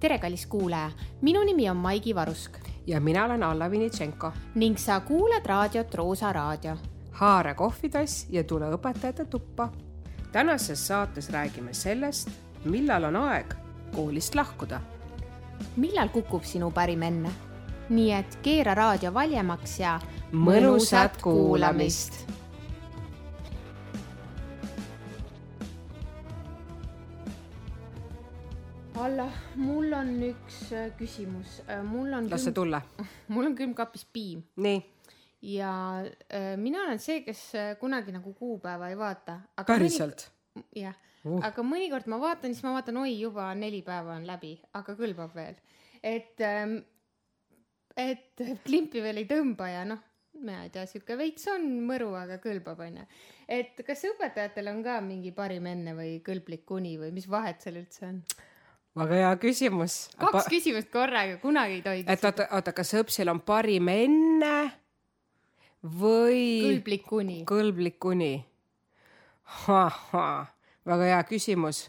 tere, kallis kuulaja, minu nimi on Maigi Varusk ja mina olen Alla Vinitšenko. ning sa kuulad raadiot Roosa Raadio. haara kohvitass ja tule õpetajate tuppa. tänases saates räägime sellest, millal on aeg koolist lahkuda. millal kukub sinu parim enne? nii et keera raadio valjemaks ja mõnusat kuulamist Alla, mul on üks äh, küsimus, mul on las see tulla. mul on külmkapis piim nii. ja äh, mina olen see, kes äh, kunagi nagu kuupäeva ei vaata. päriselt? jah uh., aga mõnikord ma vaatan, siis ma vaatan, oi, juba neli päeva on läbi, aga kõlbab veel. et ähm,, et klimpi veel ei tõmba ja noh, mina ei tea, sihuke veits on mõru, aga kõlbab, onju. et kas õpetajatel on ka mingi parim enne või kõlblik uni või mis vahet seal üldse on? Väga hea küsimus. kaks küsimust korraga, kunagi ei tohi. et oota, oota, kas õpsil on parim enne või? kõlblik uni. kõlblik uni. väga hea küsimus.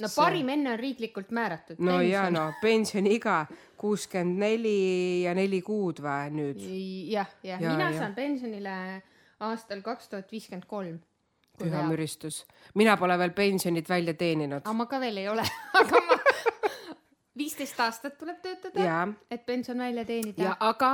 no See... parim enne on riiklikult määratud. no pension. ja no pensioniiga kuuskümmend neli ja neli kuud või nüüd? jah, jah ja, mina ja. saan pensionile aastal kaks tuhat viiskümmend kolm püha müristus. mina pole veel pensionit välja teeninud. aga ma ka veel ei ole aga ma viisteist aastat tuleb töötada, et pension välja teenida. ja aga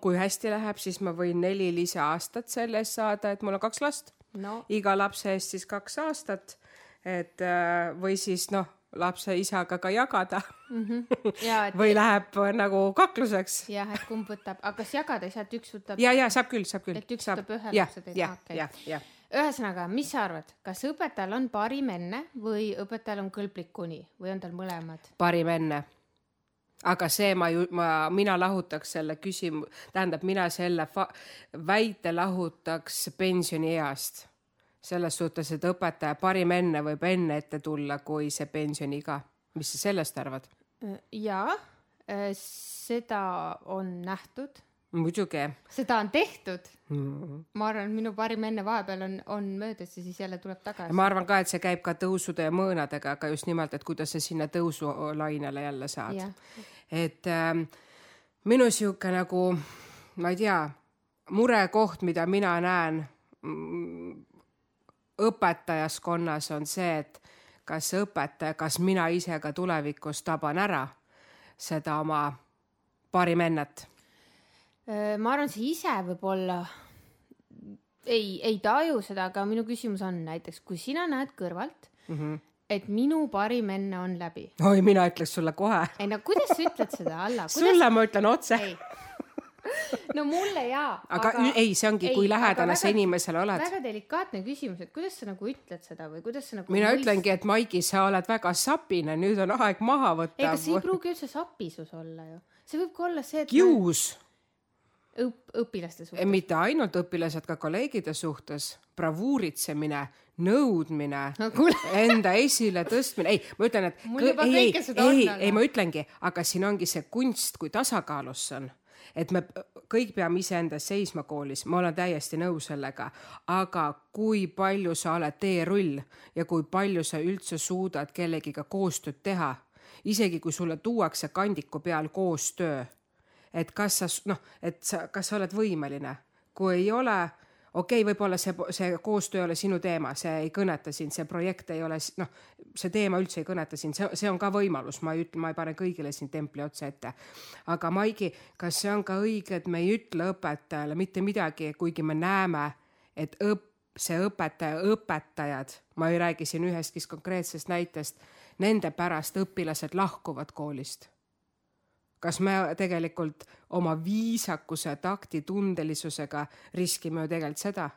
kui hästi läheb, siis ma võin neli lisaaastat selle eest saada, et mul on kaks last no.. iga lapse eest siis kaks aastat. et äh, või siis noh, lapse isaga ka jagada mm. -hmm. Ja, et... või läheb äh, nagu kakluseks. jah, et kumb võtab, aga kas jagada ei saa, et üks võtab? ja, ja saab küll, saab küll. et üks saab... võtab ühe lapse teise, okei. jah, jah ühesõnaga, mis sa arvad, kas õpetajal on parim enne või õpetajal on kõlblik kuni või on tal mõlemad? parim enne. aga see ma ju, ma, mina lahutaks selle küsimu-, tähendab, mina selle fa-, väite lahutaks pensionieast. selles suhtes, et õpetaja parim enne võib enne ette tulla kui see pensioniiga. mis sa sellest arvad? jaa, seda on nähtud muidugi. seda on tehtud mm.. ma arvan, et minu parim enne vahepeal on, on möödas ja siis jälle tuleb tagasi. ma arvan ka, et see käib ka tõusude ja mõõnadega, aga just nimelt, et kuidas sa sinna tõusulainele jälle saad. et äh, minu sihuke nagu, ma ei tea, murekoht, mida mina näen mm, õpetajaskonnas on see, et kas õpetaja, kas mina ise ka tulevikus taban ära seda oma parim ennet ma arvan, sa ise võib-olla ei, ei taju seda, aga minu küsimus on näiteks, kui sina näed kõrvalt mm, -hmm. et minu parim enne on läbi. oi, mina ütleks sulle kohe. ei no kuidas sa ütled seda, Alla kuidas...? sulle ma ütlen otse. no mulle jaa. aga, aga ei, see ongi, kui lähedane sa inimesele oled. väga delikaatne küsimus, et kuidas sa nagu ütled seda või kuidas sa nagu. mina mõist... ütlengi, et Maigi, sa oled väga sapine, nüüd on aeg maha võtta. ei, aga see ei pruugi üldse sapisus olla ju. see võib ka olla see, et. kius ma õp-, õpilaste suhtes? mitte ainult õpilased, ka kolleegide suhtes, bravuuritsemine, nõudmine no,, enda esiletõstmine, ei, ma ütlen, et mul juba ei, kõike seda ei, on. ei, ma ütlengi, aga siin ongi see kunst, kui tasakaalus see on. Et me kõik peame iseenda seisma koolis, ma olen täiesti nõus sellega, aga kui palju sa oled teerull ja kui palju sa üldse suudad kellegiga koostööd teha, isegi kui sulle tuuakse kandiku peal koostöö et kas sa noh, et sa, kas sa oled võimeline, kui ei ole, okei okay,, võib-olla see, see koostöö ei ole sinu teema, see ei kõneta sind, see projekt ei ole noh, see teema üldse ei kõneta sind, see, see on ka võimalus, ma ei ütle, ma ei pane kõigile siin templi otsa ette. aga Maigi, kas see on ka õige, et me ei ütle õpetajale mitte midagi, kuigi me näeme, et õpp, see õpetaja, õpetajad, ma ei räägi siin ühestki konkreetsest näitest, nende pärast õpilased lahkuvad koolist kas me tegelikult oma viisakuse, takti, tundelisusega riskime ju tegelikult seda?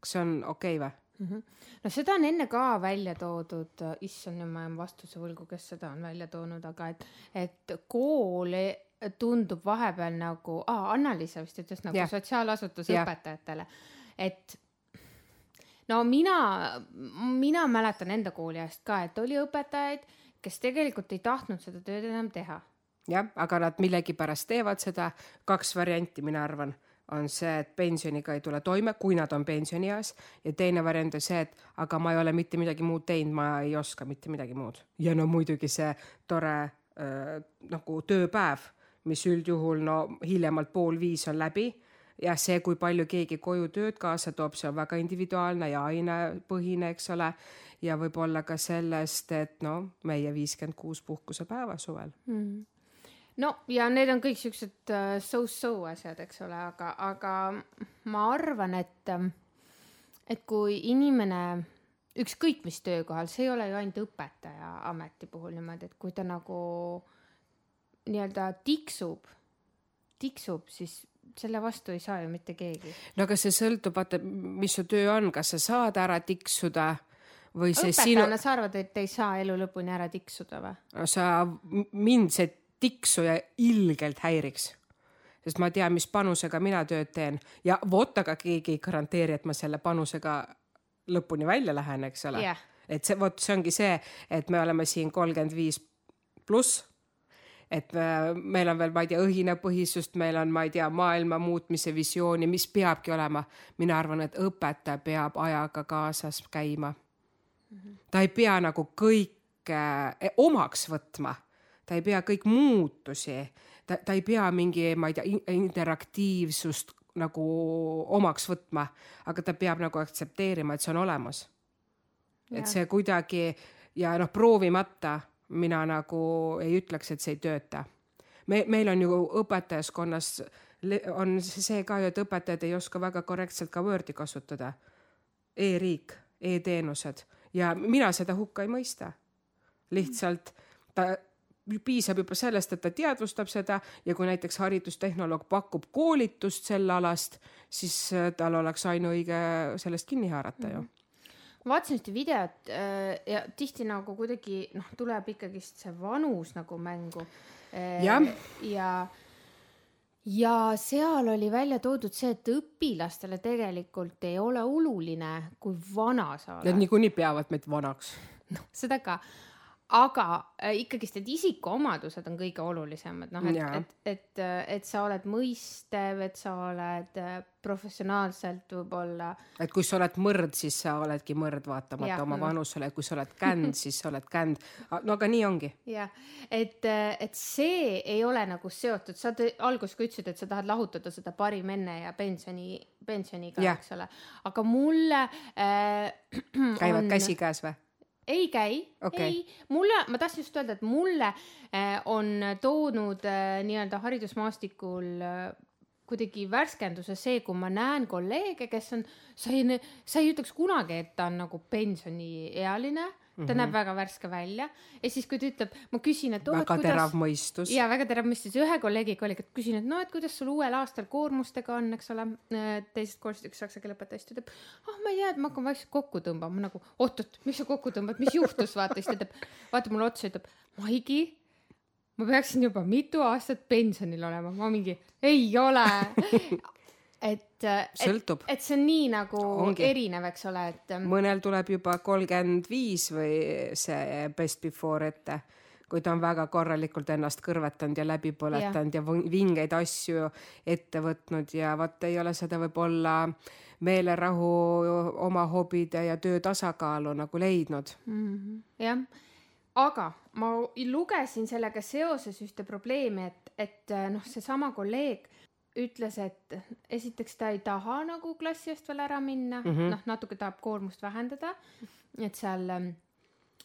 kas see on okei okay või? -hmm. no seda on enne ka välja toodud, issand, nüüd ma jään vastuse võlgu, kes seda on välja toonud, aga et, et kool tundub vahepeal nagu Anna-Liisa vist ütles nagu yeah. sotsiaalasutuse yeah. õpetajatele, et no mina, mina mäletan enda kooli ajast ka, et oli õpetajaid, kes tegelikult ei tahtnud seda tööd enam teha jah, aga nad millegipärast teevad seda, kaks varianti, mina arvan, on see, et pensioniga ei tule toime, kui nad on pensionieas ja teine variant on see, et aga ma ei ole mitte midagi muud teinud, ma ei oska mitte midagi muud. ja no muidugi see tore äh, nagu tööpäev, mis üldjuhul no hiljemalt pool viis on läbi jah, see, kui palju keegi koju tööd kaasa toob, see on väga individuaalne ja ainepõhine, eks ole. ja võib-olla ka sellest, et no meie viiskümmend kuus puhkusepäeva suvel mm. No ja need on kõik siuksed uh, so-so asjad, eks ole, aga, aga ma arvan, et, et kui inimene ükskõik mis töökohal, see ei ole ju ainult õpetaja ameti puhul niimoodi, et kui ta nagu nii-öelda tiksub, tiksub, siis selle vastu ei saa ju mitte keegi. no aga see sõltub, vaata, mis su töö on, kas sa saad ära tiksuda või see õpetajana sinu... sa arvad, et ei saa elu lõpuni ära tiksuda või? no sa, mind see tiksuja ilgelt häiriks. sest ma tean, mis panusega mina tööd teen ja vot aga keegi ei garanteeri, et ma selle panusega lõpuni välja lähen, eks ole yeah.. et see, vot see ongi see, et me oleme siin kolmkümmend viis pluss et äh, meil on veel, ma ei tea, õhinapõhisust, meil on, ma ei tea, maailma muutmise visiooni, mis peabki olema. mina arvan, et õpetaja peab ajaga kaasas käima. ta ei pea nagu kõike eh, omaks võtma, ta ei pea kõik muutusi, ta, ta ei pea mingi, ma ei tea, interaktiivsust nagu omaks võtma, aga ta peab nagu aktsepteerima, et see on olemas. et see kuidagi ja noh, proovimata mina nagu ei ütleks, et see ei tööta. me, meil on ju õpetajaskonnas on see ka ju, et õpetajad ei oska väga korrektselt ka Wordi kasutada e. e-riik e-teenused ja mina seda hukka ei mõista. lihtsalt ta piisab juba sellest, et ta teadvustab seda ja kui näiteks haridustehnoloog pakub koolitust sel alast, siis tal oleks ainuõige sellest kinni haarata ju mm. -hmm ma vaatasin ühte videot äh, ja tihti nagu kuidagi noh, tuleb ikkagist see vanus nagu mängu äh,. ja, ja, ja seal oli välja toodud see, et õpilastele tegelikult ei ole oluline, kui vana sa oled. Nad niikuinii peavad meid vanaks. noh, seda ka aga äh, ikkagist need isikuomadused on kõige olulisemad, noh, et, et, et, äh, et sa oled mõistev, et sa oled äh, professionaalselt võib-olla. et kui sa oled mõrd, siis sa oledki mõrd, vaatamata ja, oma vanusele, kui sa oled känd, siis sa oled känd. no aga nii ongi. jah, et, et see ei ole nagu seotud, sa alguses ka ütlesid, et sa tahad lahutada seda parim enne ja pensioni, pensioniga, eks ole, aga mulle äh,. käivad on... käsikäes või? Ei käi okay., ei, mulle, ma tahtsin just öelda, et mulle äh, on toonud äh, nii-öelda haridusmaastikul äh, kuidagi värskenduse see, kui ma näen kolleege, kes on, sa ei, sa ei ütleks kunagi, et ta on nagu pensioniealine ta mm -hmm. näeb väga värske välja ja siis, kui ta ütleb, ma küsin, et oh,. väga kuidas... terav mõistus. ja väga terav mõistus, ühe kolleegiga oligi, et küsin, et no, et kuidas sul uuel aastal koormustega on, eks ole. teisest koolist üks saksa keele õpetaja, siis ta ütleb, ah oh, ma ei tea, et ma hakkan vaikselt kokku tõmbama, nagu oot-oot, mis sa kokku tõmbad, mis juhtus, vaata, siis ta ütleb, vaatab mulle otsa, ütleb, Maigi ma peaksin juba mitu aastat pensionil olema, ma mingi ei ole et, sõltub. et see on nii nagu Ongi. erinev, eks ole, et. mõnel tuleb juba kolmkümmend viis või see best before ette, kui ta on väga korralikult ennast kõrvetanud ja läbi põletanud ja, ja vingeid asju ette võtnud ja vot ei ole seda võib-olla meelerahu, oma hobide ja töö tasakaalu nagu leidnud mm. -hmm. jah, aga ma lugesin sellega seoses ühte probleemi, et, et noh, seesama kolleeg ütles, et esiteks ta ei taha nagu klassi eest veel ära minna mm -hmm., noh, natuke tahab koormust vähendada, et seal ähm,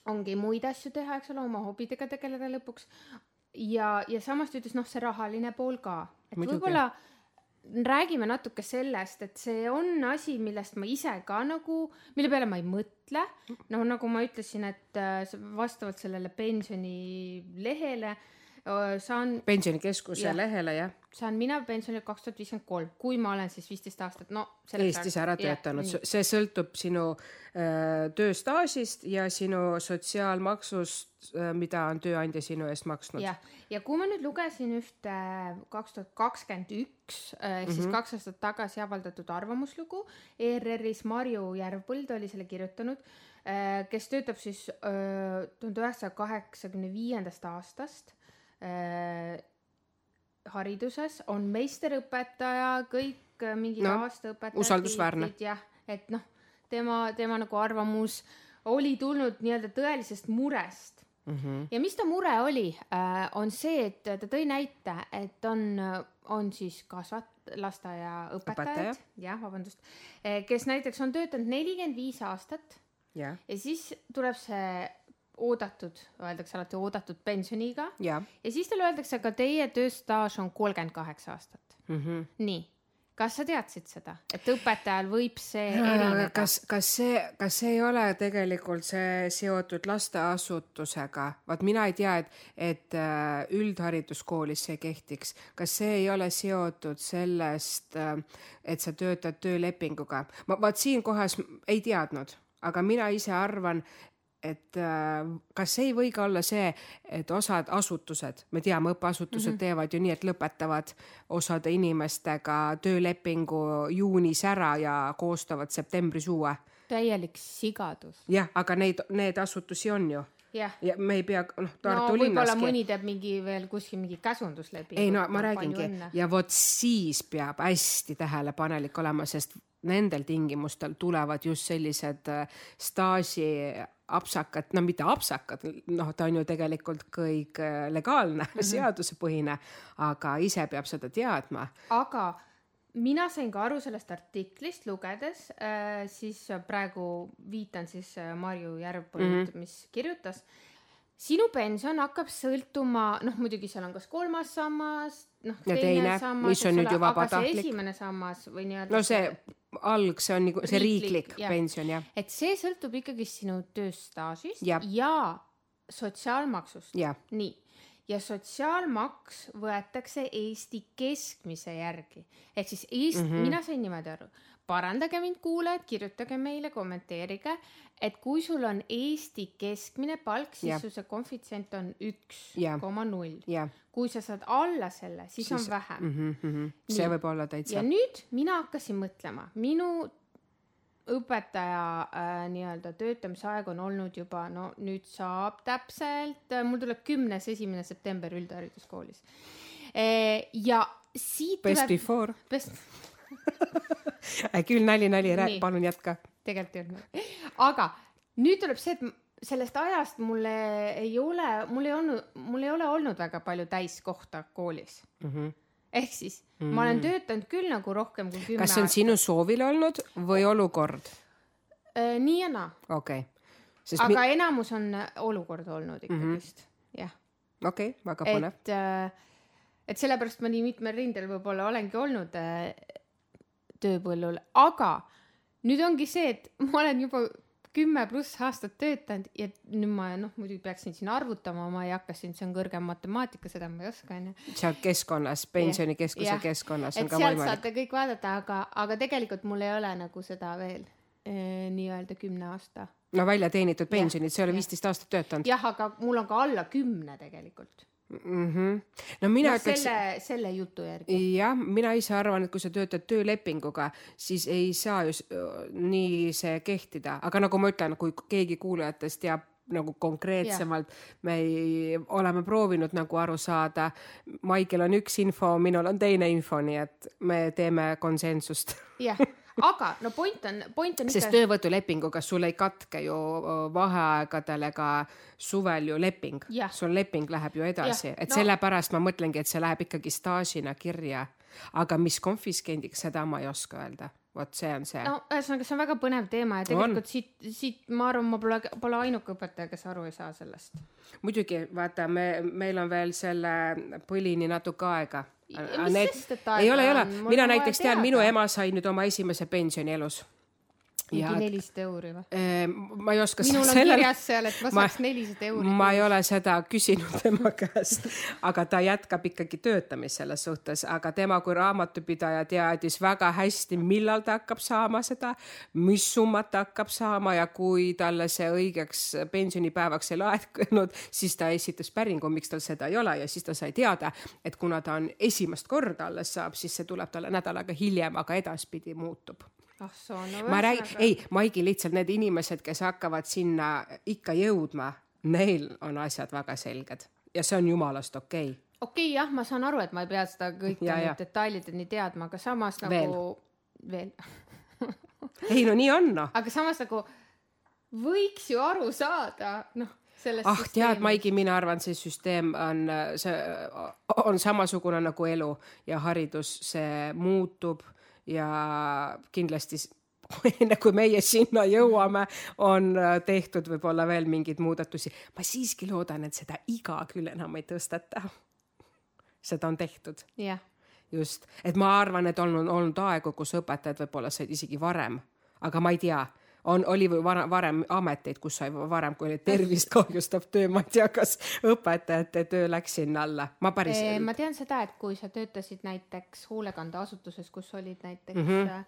ongi muid asju teha, eks ole, oma hobidega tegeleda lõpuks. ja, ja samas ta ütles, noh, see rahaline pool ka, et võib-olla räägime natuke sellest, et see on asi, millest ma ise ka nagu, mille peale ma ei mõtle. noh, nagu ma ütlesin, et äh, vastavalt sellele pensionilehele äh, saan. pensionikeskuse ja, lehele, jah. saan mina pensionile kaks tuhat viiskümmend kolm, kui ma olen siis viisteist aastat, no. Eestis ära töötanud, see sõltub sinu äh, tööstaažist ja sinu sotsiaalmaksust äh,, mida on tööandja sinu eest maksnud. jah, ja kui ma nüüd lugesin ühte kaks tuhat kakskümmend üks ehk siis mhm. kaks aastat tagasi avaldatud arvamuslugu, ERR-is Marju Järvpõld oli selle kirjutanud äh,, kes töötab siis äh, tuhande üheksasaja kaheksakümne viiendast aastast äh, hariduses, on meisterõpetaja, kõik äh, mingid no, aastaõpetajad. usaldusväärne. jah, et noh, tema, tema nagu arvamus oli tulnud nii-öelda tõelisest murest mm. -hmm. ja mis ta mure oli äh,, on see, et ta tõi näite, et on, on siis kasvat-, lasteaiaõpetajad, jah, vabandust, kes näiteks on töötanud nelikümmend viis aastat ja, ja siis tuleb see oodatud, öeldakse alati oodatud pensioniiga ja ja siis talle öeldakse, aga teie tööstaaž on kolmkümmend kaheksa aastat. mm. -hmm. nii, kas sa teadsid seda, et õpetajal võib see erineda? kas, kas see, kas see ei ole tegelikult see seotud lasteasutusega? vaat mina ei tea, et, et äh, üldhariduskoolis see kehtiks. kas see ei ole seotud sellest, äh, et sa töötad töölepinguga? ma vaat siin kohas ei teadnud, aga mina ise arvan, et äh, kas ei või ka olla see, et osad asutused, me teame, õppeasutused mm -hmm. teevad ju nii, et lõpetavad osade inimestega töölepingu juunis ära ja koostavad septembris uue. täielik sigadus. jah, aga neid, need asutusi on ju jah. ja me ei pea, noh, Tartu no, linnaski. mõni teeb mingi veel kuskil mingi käsunduslepingu. ei no ma räägingi ja vot siis peab hästi tähelepanelik olema, sest nendel tingimustel tulevad just sellised äh, staaži apsakad, no mitte apsakad, noh, ta on ju tegelikult kõik äh, legaalne mm, -hmm. seadusepõhine, aga ise peab seda teadma. aga mina sain ka aru sellest artiklist lugedes äh,, siis praegu viitan siis äh, Marju Järvpõld mm, -hmm. mis kirjutas. sinu pension hakkab sõltuma, noh, muidugi seal on kas kolmas sammas, noh, teine, teine sammas, mis on nüüd ju vabatahtlik. esimene sammas või nii-öelda. no see alg, see on nagu see riiklik, riiklik jah. pension jah. et see sõltub ikkagi sinu tööstaažist ja, ja sotsiaalmaksust. nii, ja sotsiaalmaks võetakse Eesti keskmise järgi ehk siis Eesti mm, -hmm. mina sain niimoodi aru, parandage mind, kuulajad, kirjutage meile, kommenteerige, et kui sul on Eesti keskmine palk, siis su see koefitsient on üks koma null. kui sa saad alla selle, siis, on vähem mm. -hmm. see võib olla täitsa. ja nüüd mina hakkasin mõtlema, minu õpetaja äh, nii-öelda töötamise aeg on olnud juba, no nüüd saab täpselt äh,, mul tuleb kümnes, esimene september üldhariduskoolis e,. ja siit best tuleb. before. Best küll nali, nali, palun jätka. tegelikult ei olnud, aga nüüd tuleb see, et sellest ajast mulle ei ole, mul ei olnud, mul ei ole olnud väga palju täiskohta koolis mm. -hmm ehk siis mm. ma olen töötanud küll nagu rohkem kui kümme aastat. kas see on aastat. sinu soovil olnud või olukord äh,? nii ja naa. okei okay.. aga mi... enamus on olukord olnud ikkagist mm, -hmm. jah. okei okay,, väga põnev. et äh,, et sellepärast ma nii mitmel rindel võib-olla olengi olnud äh, tööpõllul, aga nüüd ongi see, et ma olen juba kümme pluss aastat töötanud ja nüüd ma noh, muidugi peaksin siin arvutama, ma ei hakka siin, see on kõrgem matemaatika, seda ma ei oska onju. seal keskkonnas, pensionikeskuse yeah. keskkonnas on et ka võimalik. saate kõik vaadata, aga, aga tegelikult mul ei ole nagu seda veel e, nii-öelda kümne aasta. no välja teenitud pensionid, sa ei ole viisteist aastat töötanud. jah, aga mul on ka alla kümne tegelikult mm. -hmm. no mina no, ütleks. selle, selle jutu järgi. jah, mina ise arvan, et kui sa töötad töölepinguga, siis ei saa ju nii see kehtida, aga nagu ma ütlen, kui keegi kuulajatest teab nagu konkreetsemalt yeah. me ei, oleme proovinud nagu aru saada. Maigil on üks info, minul on teine info, nii et me teeme konsensust. jah yeah aga no point on, point on ikka. sest töövõtulepinguga sul ei katke ju vaheaegadel ega suvel ju leping. sul leping läheb ju edasi, et no. sellepärast ma mõtlengi, et see läheb ikkagi staažina kirja. aga mis konfiskendiks, seda ma ei oska öelda vot see on see. no ühesõnaga, see on väga põnev teema ja tegelikult on. siit, siit ma arvan, ma pole, pole ainuke õpetaja, kes aru ei saa sellest. muidugi, vaata, me, meil on veel selle põlini natuke aega mis need, ei ole, ei ole, mina näiteks tean, minu ema sai nüüd oma esimese pensioni elus mingi nelisada euri või? Ehm, ma ei oska minul on sellel... kirjas seal, et ma saaks nelisada euri. ma ei ole seda küsinud tema käest, aga ta jätkab ikkagi töötamist selles suhtes, aga tema kui raamatupidaja teadis väga hästi, millal ta hakkab saama seda, mis summat ta hakkab saama ja kui talle see õigeks pensionipäevaks ei laekunud, siis ta esitas päringu, miks tal seda ei ole ja siis ta sai teada, et kuna ta on esimest korda alles saab, siis see tuleb talle nädal aega hiljem, aga edaspidi muutub ah soo, no ma räägin, ei, Maigi, lihtsalt need inimesed, kes hakkavad sinna ikka jõudma, neil on asjad väga selged ja see on jumalast okei okay. okei okay,, jah, ma saan aru, et ma ei pea seda kõike nüüd detailideni teadma, aga samas nagu veel, veel. ei no nii on noh. aga samas nagu võiks ju aru saada, noh Sellest ah tead, süsteemist. Maigi, mina arvan, see süsteem on, see on samasugune nagu elu ja haridus, see muutub ja kindlasti enne kui meie sinna jõuame, on äh, tehtud võib-olla veel mingeid muudatusi. ma siiski loodan, et seda iga küll enam ei tõsteta. seda on tehtud. Just, et ma arvan, et on olnud aegu, kus õpetajad võib-olla said isegi varem, aga ma ei tea, on, oli varem, varem ameteid, kus sai varem, kui oli tervist kahjustav töö, ma ei tea, kas õpetajate töö läks sinna alla, ma päris ma tean seda, et kui sa töötasid näiteks hoolekandeasutuses, kus olid näiteks mm. -hmm.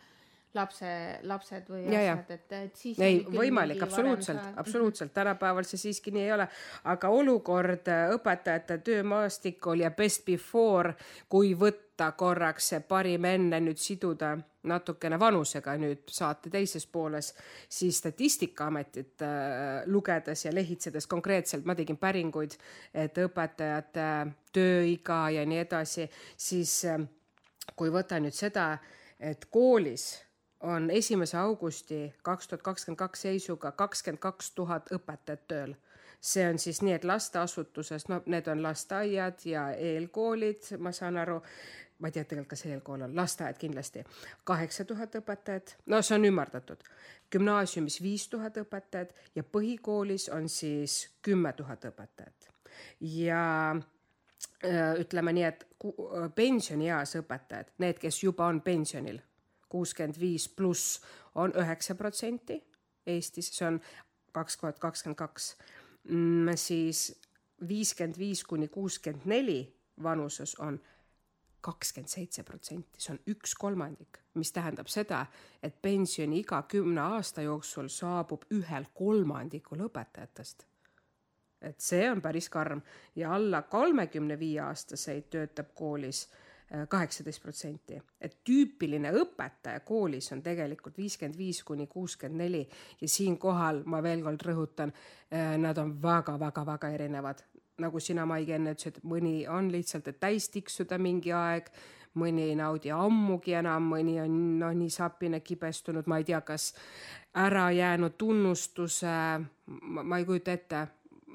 lapse, lapsed või Ja, ja. asjad, et, et siis ei võimalik, absoluutselt absoluutselt, tänapäeval see siiski nii ei ole, aga olukord äh, õpetajate töömaastikul ja best before, kui võtta korraks see parim enne nüüd siduda natukene vanusega nüüd saate teises pooles, siis Statistikaametit äh, lugedes ja lehitsedes konkreetselt, ma tegin päringuid, et õpetajate tööiga ja nii edasi, siis äh, kui võtta nüüd seda, et koolis on esimese augusti kaks tuhat kakskümmend kaks seisuga kakskümmend kaks tuhat õpetajat tööl. See on siis nii, et lasteasutuses, no need on lasteaiad ja eelkoolid, ma saan aru, ma ei tea tegelikult, kas eelkool on, lasteaed kindlasti, kaheksa tuhat õpetajat, no see on ümardatud, gümnaasiumis viis tuhat õpetajat ja põhikoolis on siis kümme tuhat õpetajat. Ja öö, ütleme nii, et öö, pensionieas õpetajad, need, kes juba on pensionil, kuuskümmend viis pluss on üheksa protsenti Eestis, see on kaks tuhat kakskümmend kaks, siis viiskümmend viis kuni kuuskümmend neli vanuses on kakskümmend seitse protsenti, see on üks kolmandik, mis tähendab seda, et pensioniiga kümne aasta jooksul saabub ühel kolmandikul õpetajatest. Et see on päris karm. Ja alla kolmekümne viie aastaseid töötab koolis äh, kaheksateist protsenti, et tüüpiline õpetaja koolis on tegelikult viiskümmend viis kuni kuuskümmend neli. Ja siinkohal ma veel kord rõhutan, nad on väga-väga-väga erinevad. Nagu sina, Maigi, enne ütlesid, mõni on lihtsalt, et täis tiksuda mingi aeg, mõni ei naudi ammugi enam, mõni on no nii sapine kibestunud, ma ei tea, kas ära jäänud tunnustuse, ma ei kujuta ette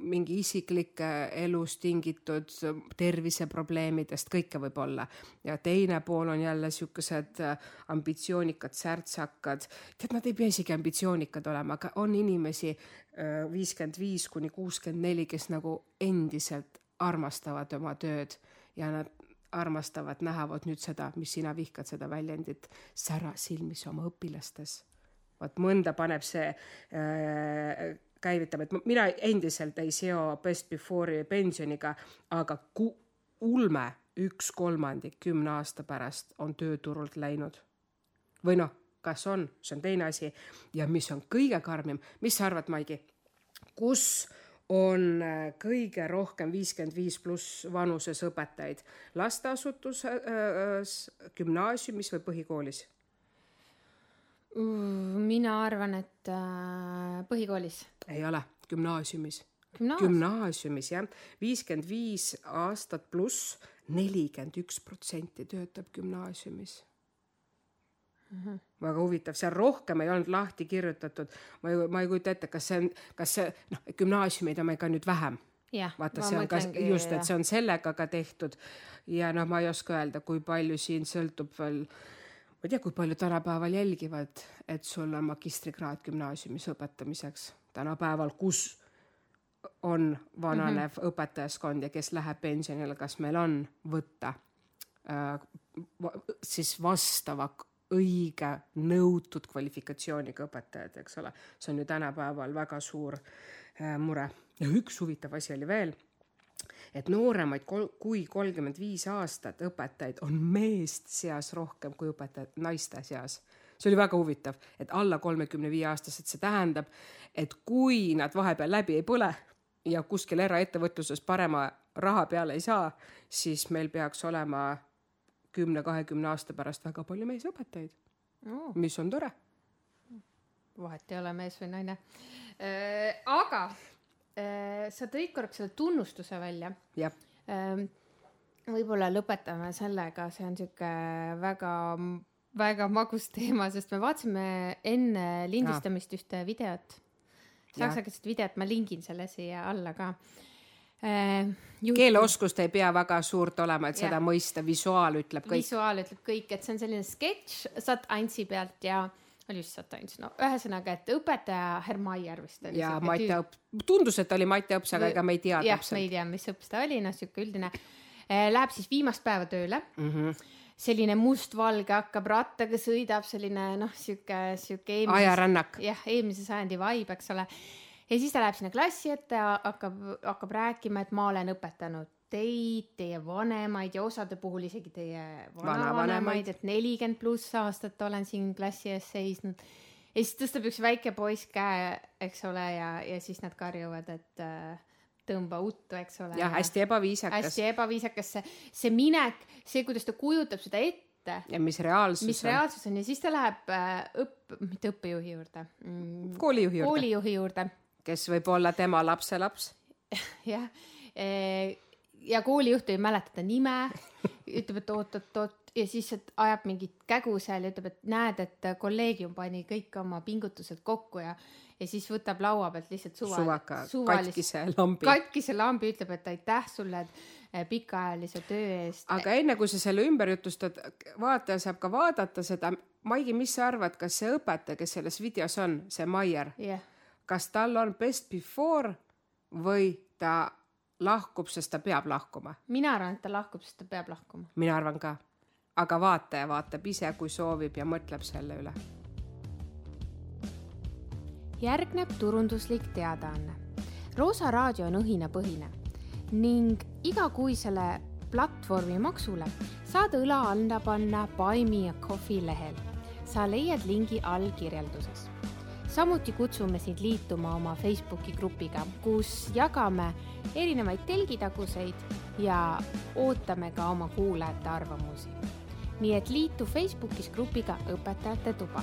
mingi isiklike elust tingitud terviseprobleemidest, kõike võib olla. ja teine pool on jälle siukesed äh, ambitsioonikad särtsakad, tead, nad ei pea isegi ambitsioonikad olema, aga on inimesi viiskümmend viis kuni kuuskümmend neli, kes nagu endiselt armastavad oma tööd. Ja nad armastavad vot nüüd seda, mis sina vihkad seda väljendit, sära silmis oma õpilastes. Vot mõnda paneb see äh, käivitab, et mina endiselt ei seo best before'i pensioniga, aga ku-, ulme üks kolmandik kümne aasta pärast on tööturult läinud. või noh, kas on, see on teine asi ja mis on kõige karmim, mis sa arvad, Maigi, kus on äh, kõige rohkem viiskümmend viis pluss vanuses õpetajaid, lasteasutuses, gümnaasiumis või põhikoolis? Mina arvan, et äh, põhikoolis, ei ole, gümnaasiumis. Gümnaasium, gümnaasiumis jah, viiskümmend viis aastat pluss nelikümmend üks protsenti töötab gümnaasiumis. Mm. -hmm. väga huvitav, seal rohkem ei olnud lahti kirjutatud, ma ei, ma ei kujuta ette, kas see on, kas see noh, gümnaasiumeid on meil ka nüüd vähem, vaata, see on ka just, et see on sellega ka tehtud. Ja noh, ma ei oska öelda, kui palju siin sõltub veel ma ei tea, kui palju tänapäeval jälgivad, et sul on magistrikraad gümnaasiumis õpetamiseks. Tänapäeval, kus on vananev mm -hmm. õpetajaskond ja kes läheb pensionile, kas meil on võtta äh, siis vastava õige nõutud kvalifikatsiooniga õpetajad, eks ole, see on ju tänapäeval väga suur äh, mure. Ja üks huvitav asi oli veel et nooremaid kol- kui kolmkümmend viis aastat õpetajaid on meeste seas rohkem kui õpetajad naiste seas. see oli väga huvitav, et alla kolmekümne viie aastased, see tähendab, et kui nad vahepeal läbi ei põle ja kuskil eraettevõtluses parema raha peale ei saa, siis meil peaks olema kümne-kahekümne aasta pärast väga palju meesõpetajaid, oh,. mis on tore. vahet ei ole mees või naine äh,. aga sa tõid korraks selle tunnustuse välja jah, ähm,. võib-olla lõpetame sellega, see on sihuke väga, väga magus teema, sest me vaatasime enne lindistamist ühte videot saksakeelset videot ma lingin selle siia alla ka äh,. keeleoskust ei pea väga suurt olema, et seda mõista, visuaal ütleb kõik. visuaal ütleb kõik, et see on selline sketš Sat1-i pealt ja oli just Sat1, no ühesõnaga, et õpetaja Hermaier vist oli. ja Mati. Õpp, tundus, et oli Mati Õps, aga ega me ei tea jah, me ei täpselt tea, mis õppus ta oli, noh, sihuke üldine. Läheb siis viimast päeva tööle mm. -hmm. selline mustvalge hakkab rattaga, sõidab selline noh, sihuke, sihuke ajarännak. jah, eelmise sajandi vibe, eks ole. ja siis ta läheb sinna klassi ette hakkab, hakkab rääkima, et ma olen õpetanud teid, teie vanemaid ja osade puhul isegi teie Vanavanemaid. et nelikümmend pluss aastat olen siin klassi ees seisnud. ja siis tõstab üks väike poiss käe, eks ole, ja, ja siis nad karjuvad, et äh, tõmba uttu, eks ole. jah, hästi ebaviisakas. hästi ebaviisakas see, see minek, see, kuidas ta kujutab seda ette, ja mis reaalsus mis reaalsus on ja siis ta läheb äh, õpp, mitte õppejuhi juurde mm,, koolijuhi juurde, koolijuhi juurde, kes võib olla tema lapselaps. jah. Ja koolijuht ei mäleta ta nime, ütleb, et oot-oot-oot ja siis ajab mingit kägu seal ja ütleb, et näed, et kolleegium pani kõik oma pingutused kokku ja, ja siis võtab laua pealt lihtsalt suva, suvaka katkise lambi. katkise lambi, ütleb, et aitäh sulle pikaajalise töö eest. aga enne kui sa selle ümber jutustad, vaataja saab ka vaadata seda. Maigi, mis sa arvad, kas see õpetaja, kes selles videos on, see Maier, jah, kas tal on best before või ta lahkub, sest ta peab lahkuma? mina arvan, et ta lahkub, sest ta peab lahkuma. mina arvan ka. aga vaataja vaatab ise, kui soovib ja mõtleb selle üle. järgneb turunduslik teadaanne. Roosa raadio on õhinapõhine ning igakuisele platvormi maksule saad õla alla panna Buy Me a Coffee lehel. sa leiad lingi all kirjelduses. Samuti kutsume sind liituma oma Facebooki grupiga, kus jagame erinevaid telgitaguseid ja ootame ka oma kuulajate arvamusi. nii et liitu Facebookis grupiga Õpetajate tuba